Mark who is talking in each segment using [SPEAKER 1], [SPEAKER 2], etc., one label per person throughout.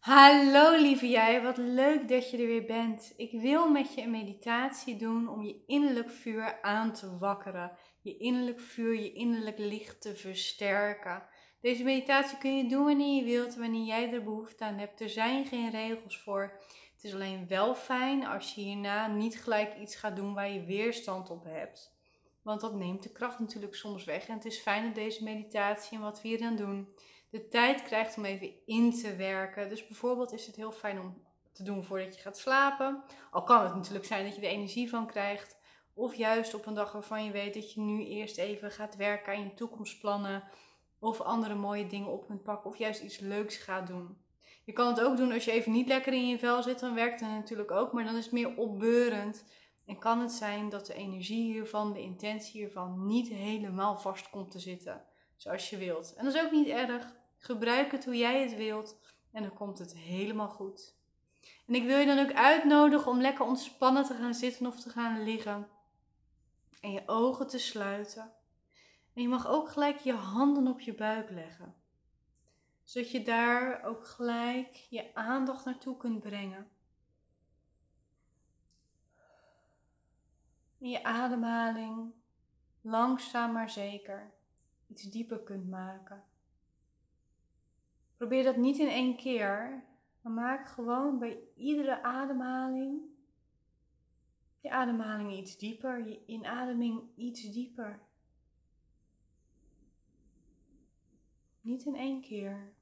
[SPEAKER 1] Hallo lieve jij, wat leuk dat je er weer bent. Ik wil met je een meditatie doen om je innerlijk vuur aan te wakkeren. Je innerlijk vuur, je innerlijk licht te versterken. Deze meditatie kun je doen wanneer je wilt, wanneer jij er behoefte aan hebt. Er zijn geen regels voor. Het is alleen wel fijn als je hierna niet gelijk iets gaat doen waar je weerstand op hebt. Want dat neemt de kracht natuurlijk soms weg. En het is fijn dat deze meditatie en wat we hier dan doen de tijd krijgt om even in te werken. Dus bijvoorbeeld is het heel fijn om te doen voordat je gaat slapen. Al kan het natuurlijk zijn dat je er energie van krijgt. Of juist op een dag waarvan je weet dat je nu eerst even gaat werken aan je toekomstplannen. Of andere mooie dingen op kunt pakken. Of juist iets leuks gaat doen. Je kan het ook doen als je even niet lekker in je vel zit. Dan werkt het natuurlijk ook. Maar dan is het meer opbeurend. En kan het zijn dat de energie hiervan, de intentie hiervan, niet helemaal vast komt te zitten. Zoals je wilt. En dat is ook niet erg. Gebruik het hoe jij het wilt en dan komt het helemaal goed. En ik wil je dan ook uitnodigen om lekker ontspannen te gaan zitten of te gaan liggen. En je ogen te sluiten. En je mag ook gelijk je handen op je buik leggen. Zodat je daar ook gelijk je aandacht naartoe kunt brengen. En je ademhaling langzaam maar zeker iets dieper kunt maken. Probeer dat niet in één keer, maar maak gewoon bij iedere ademhaling je ademhaling iets dieper, je inademing iets dieper. Niet in één keer.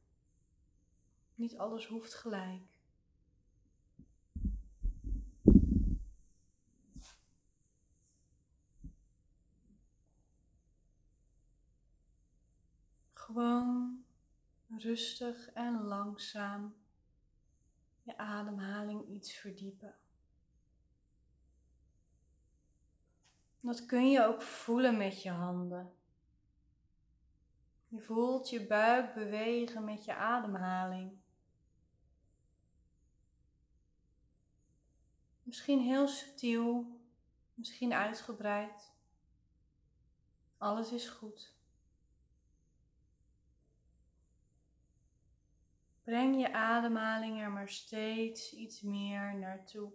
[SPEAKER 1] Niet alles hoeft gelijk. Gewoon rustig en langzaam je ademhaling iets verdiepen. Dat kun je ook voelen met je handen. Je voelt je buik bewegen met je ademhaling. Misschien heel subtiel, misschien uitgebreid. Alles is goed. Breng je ademhaling er maar steeds iets meer naartoe.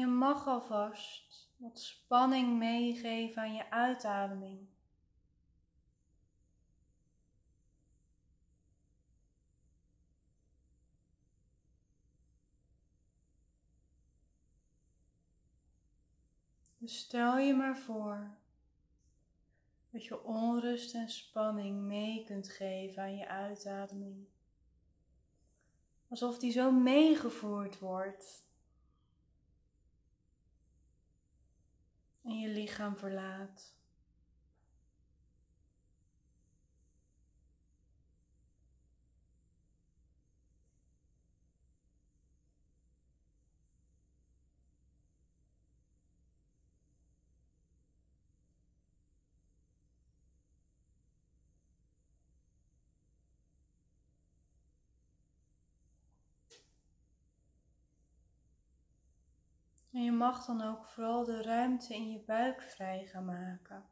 [SPEAKER 1] Je mag alvast wat spanning meegeven aan je uitademing. Dus stel je maar voor dat je onrust en spanning mee kunt geven aan je uitademing. Alsof die zo meegevoerd wordt en je lichaam verlaat. Mag dan ook vooral de ruimte in je buik vrij gaan maken.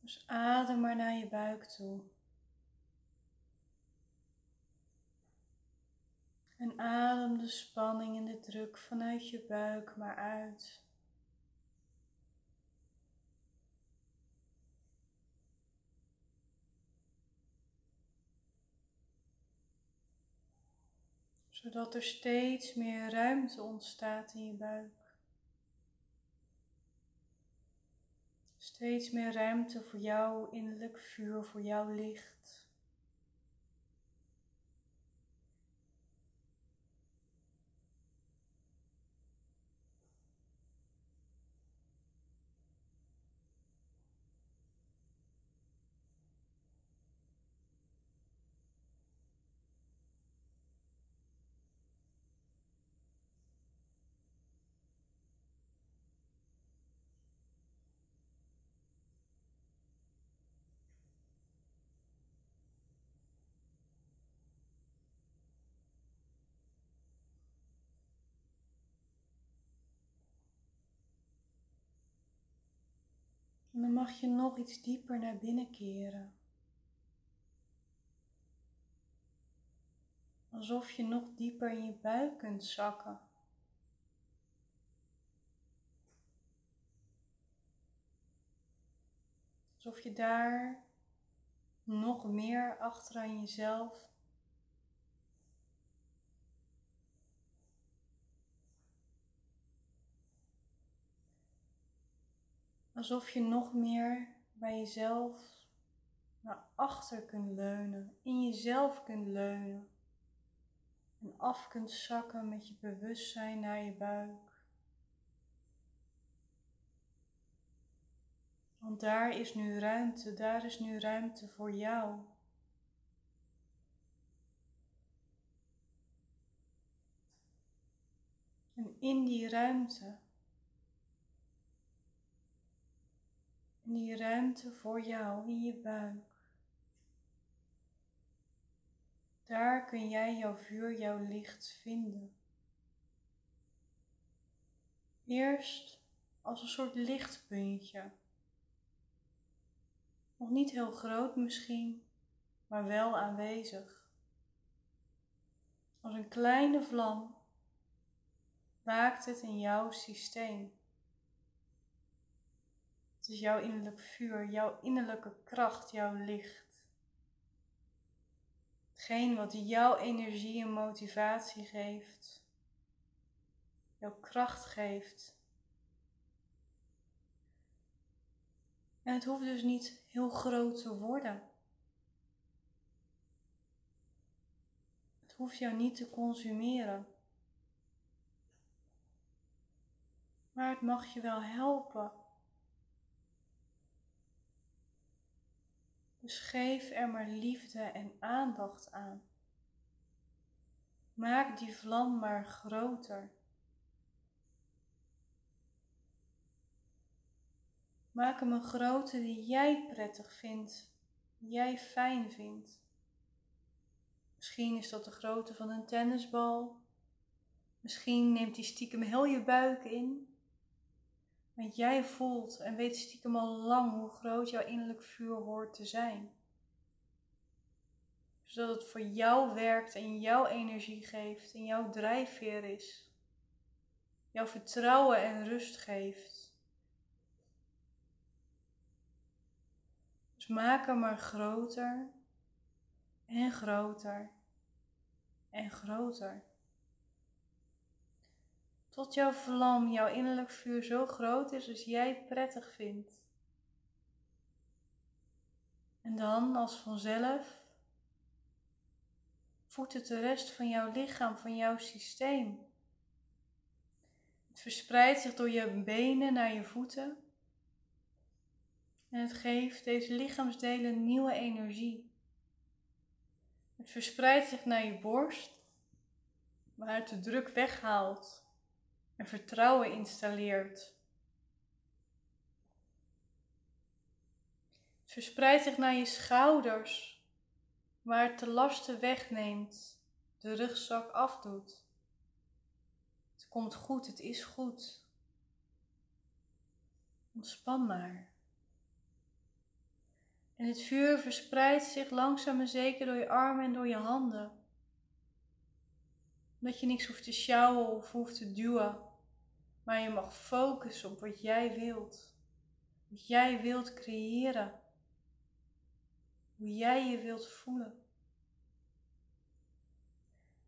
[SPEAKER 1] Dus adem maar naar je buik toe. En adem de spanning en de druk vanuit je buik maar uit. Zodat er steeds meer ruimte ontstaat in je buik. Steeds meer ruimte voor jouw innerlijk vuur, voor jouw licht. En dan mag je nog iets dieper naar binnen keren. Alsof je nog dieper in je buik kunt zakken. Alsof je daar nog meer achter aan jezelf Alsof je nog meer bij jezelf naar achter kunt leunen, in jezelf kunt leunen. En af kunt zakken met je bewustzijn naar je buik. Want daar is nu ruimte, daar is nu ruimte voor jou. En in die ruimte En die ruimte voor jou in je buik. Daar kun jij jouw vuur, jouw licht vinden. Eerst als een soort lichtpuntje. Nog niet heel groot misschien, maar wel aanwezig. Als een kleine vlam waakt het in jouw systeem. Is jouw innerlijk vuur, jouw innerlijke kracht, jouw licht. Hetgeen wat jouw energie en motivatie geeft, jouw kracht geeft. En het hoeft dus niet heel groot te worden. Het hoeft jou niet te consumeren. Maar het mag je wel helpen Dus geef er maar liefde en aandacht aan. Maak die vlam maar groter. Maak hem een grootte die jij prettig vindt, die jij fijn vindt. Misschien is dat de grootte van een tennisbal. Misschien neemt hij stiekem heel je buik in. Want jij voelt en weet stiekem al lang hoe groot jouw innerlijk vuur hoort te zijn. Zodat het voor jou werkt en jouw energie geeft en jouw drijfveer is. Jouw vertrouwen en rust geeft. Dus maak hem maar groter en groter en groter. Tot jouw vlam, jouw innerlijk vuur zo groot is als jij prettig vindt. En dan, als vanzelf, voedt het de rest van jouw lichaam, van jouw systeem. Het verspreidt zich door je benen naar je voeten. En het geeft deze lichaamsdelen nieuwe energie. Het verspreidt zich naar je borst, waar het de druk weghaalt en vertrouwen installeert. Het verspreidt zich naar je schouders, waar het de lasten wegneemt, de rugzak afdoet. Het komt goed, het is goed. Ontspan maar. En het vuur verspreidt zich langzaam en zeker door je armen en door je handen. Dat je niks hoeft te sjouwen of hoeft te duwen. Maar je mag focussen op wat jij wilt. Wat jij wilt creëren. Hoe jij je wilt voelen.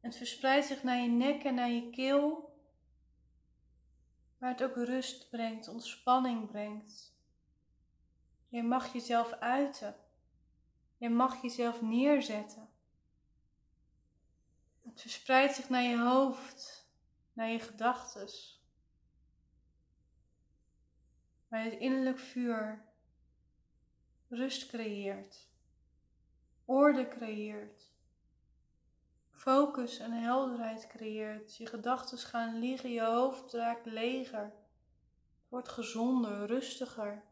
[SPEAKER 1] Het verspreidt zich naar je nek en naar je keel. Waar het ook rust brengt, ontspanning brengt. Jij mag jezelf uiten. Jij mag jezelf neerzetten. Het verspreidt zich naar je hoofd, naar je gedachten. Waar het innerlijk vuur rust creëert, orde creëert, focus en helderheid creëert. Je gedachten gaan liggen, je hoofd raakt leger. Wordt gezonder, rustiger.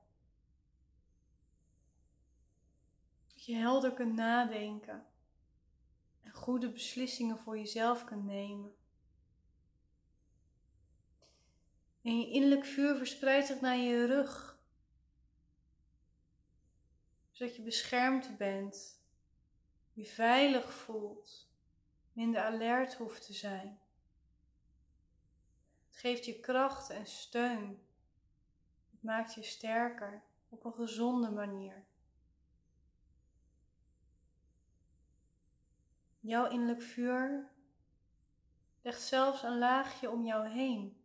[SPEAKER 1] Dat je helder kunt nadenken en goede beslissingen voor jezelf kunt nemen. En je innerlijk vuur verspreidt zich naar je rug. Zodat je beschermd bent, je veilig voelt, minder alert hoeft te zijn. Het geeft je kracht en steun. Het maakt je sterker op een gezonde manier. Jouw innerlijk vuur legt zelfs een laagje om jou heen.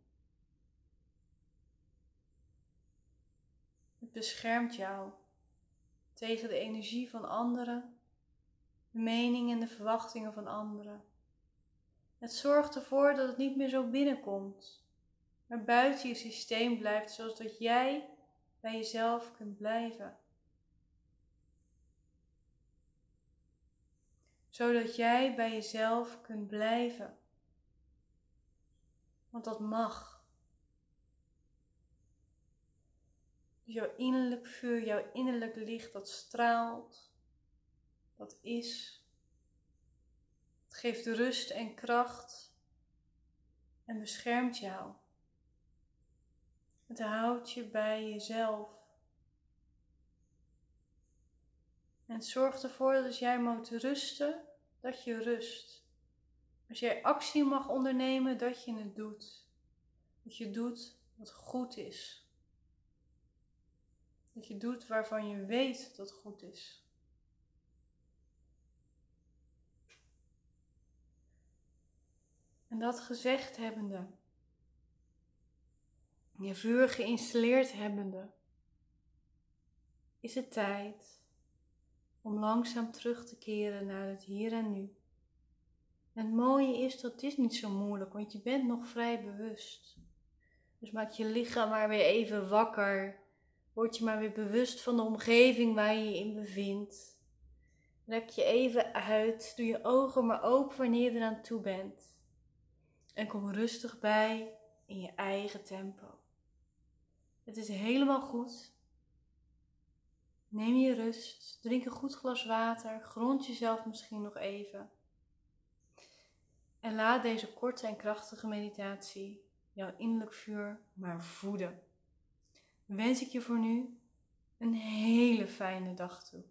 [SPEAKER 1] Beschermt jou tegen de energie van anderen, de meningen en de verwachtingen van anderen. Het zorgt ervoor dat het niet meer zo binnenkomt, maar buiten je systeem blijft, zodat jij bij jezelf kunt blijven. Zodat jij bij jezelf kunt blijven. Want dat mag. Jouw innerlijk vuur, jouw innerlijk licht, dat straalt, dat is. Het geeft rust en kracht en beschermt jou. Het houdt je bij jezelf. En zorgt ervoor dat als jij moet rusten, dat je rust. Als jij actie mag ondernemen, dat je het doet. Dat je doet wat goed is. Dat je doet waarvan je weet dat goed is. En dat gezegd hebbende, je vuur geïnstalleerd hebbende, is het tijd om langzaam terug te keren naar het hier en nu. En het mooie is dat dit niet zo moeilijk, want je bent nog vrij bewust. Dus maak je lichaam maar weer even wakker Word je maar weer bewust van de omgeving waar je je in bevindt. Rek je even uit. Doe je ogen maar open wanneer je eraan toe bent. En kom rustig bij in je eigen tempo. Het is helemaal goed. Neem je rust. Drink een goed glas water. Grond jezelf misschien nog even. En laat deze korte en krachtige meditatie jouw innerlijk vuur maar voeden wens ik je voor nu een hele fijne dag toe.